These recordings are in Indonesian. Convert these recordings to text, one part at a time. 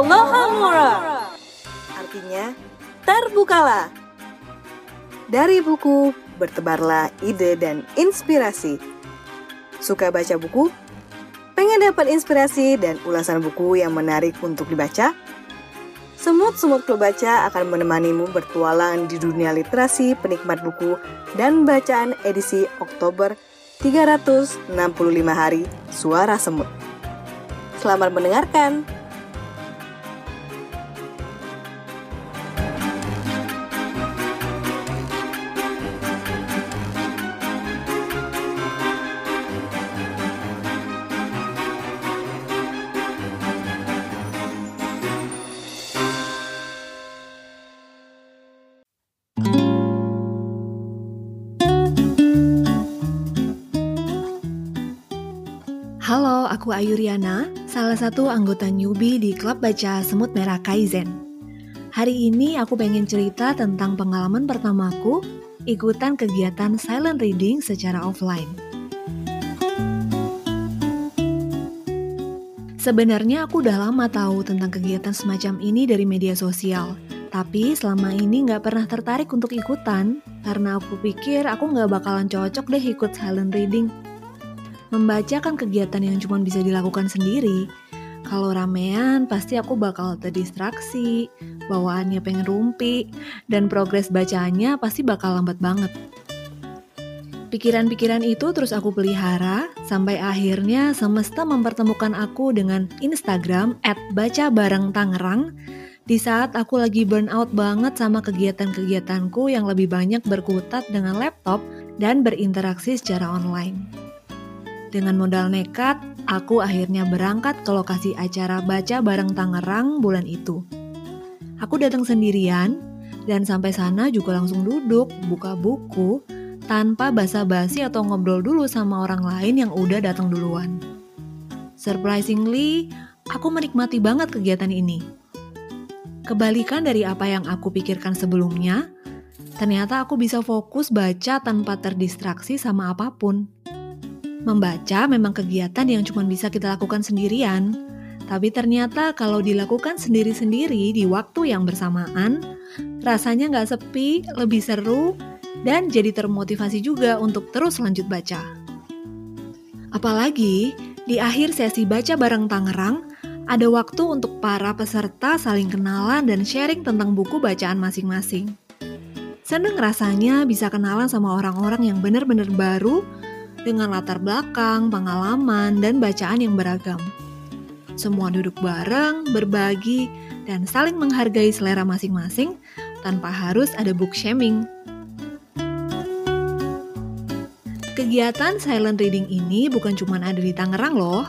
Tafallah Artinya, terbukalah. Dari buku, bertebarlah ide dan inspirasi. Suka baca buku? Pengen dapat inspirasi dan ulasan buku yang menarik untuk dibaca? Semut-semut klub baca akan menemanimu bertualang di dunia literasi penikmat buku dan bacaan edisi Oktober 365 hari Suara Semut. Selamat mendengarkan. Aku Ayu Riana, salah satu anggota newbie di klub baca Semut Merah Kaizen. Hari ini aku pengen cerita tentang pengalaman pertamaku ikutan kegiatan silent reading secara offline. Sebenarnya aku udah lama tahu tentang kegiatan semacam ini dari media sosial, tapi selama ini nggak pernah tertarik untuk ikutan karena aku pikir aku nggak bakalan cocok deh ikut silent reading Membaca kan kegiatan yang cuma bisa dilakukan sendiri. Kalau ramean, pasti aku bakal terdistraksi, bawaannya pengen rumpi, dan progres bacaannya pasti bakal lambat banget. Pikiran-pikiran itu terus aku pelihara, sampai akhirnya semesta mempertemukan aku dengan Instagram at di saat aku lagi burnout banget sama kegiatan-kegiatanku yang lebih banyak berkutat dengan laptop dan berinteraksi secara online. Dengan modal nekat, aku akhirnya berangkat ke lokasi acara baca bareng Tangerang bulan itu. Aku datang sendirian, dan sampai sana juga langsung duduk, buka buku, tanpa basa-basi atau ngobrol dulu sama orang lain yang udah datang duluan. Surprisingly, aku menikmati banget kegiatan ini. Kebalikan dari apa yang aku pikirkan sebelumnya, ternyata aku bisa fokus baca tanpa terdistraksi sama apa pun. Membaca memang kegiatan yang cuma bisa kita lakukan sendirian, tapi ternyata kalau dilakukan sendiri-sendiri di waktu yang bersamaan, rasanya nggak sepi, lebih seru, dan jadi termotivasi juga untuk terus lanjut baca. Apalagi di akhir sesi baca bareng Tangerang, ada waktu untuk para peserta saling kenalan dan sharing tentang buku bacaan masing-masing. Seneng rasanya bisa kenalan sama orang-orang yang benar-benar baru dengan latar belakang, pengalaman, dan bacaan yang beragam. Semua duduk bareng, berbagi, dan saling menghargai selera masing-masing tanpa harus ada book shaming. Kegiatan silent reading ini bukan cuma ada di Tangerang loh.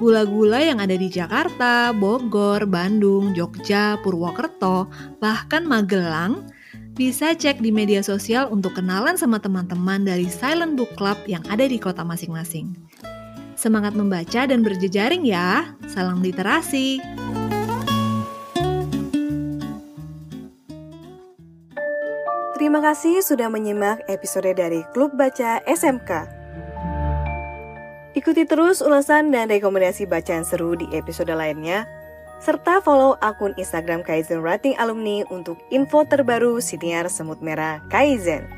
Gula-gula yang ada di Jakarta, Bogor, Bandung, Jogja, Purwokerto, bahkan Magelang bisa cek di media sosial untuk kenalan sama teman-teman dari Silent Book Club yang ada di kota masing-masing. Semangat membaca dan berjejaring ya. Salam literasi. Terima kasih sudah menyimak episode dari Klub Baca SMK. Ikuti terus ulasan dan rekomendasi bacaan seru di episode lainnya serta follow akun Instagram Kaizen Writing Alumni untuk info terbaru siniar semut merah Kaizen.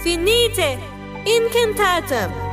Finite, incantatum.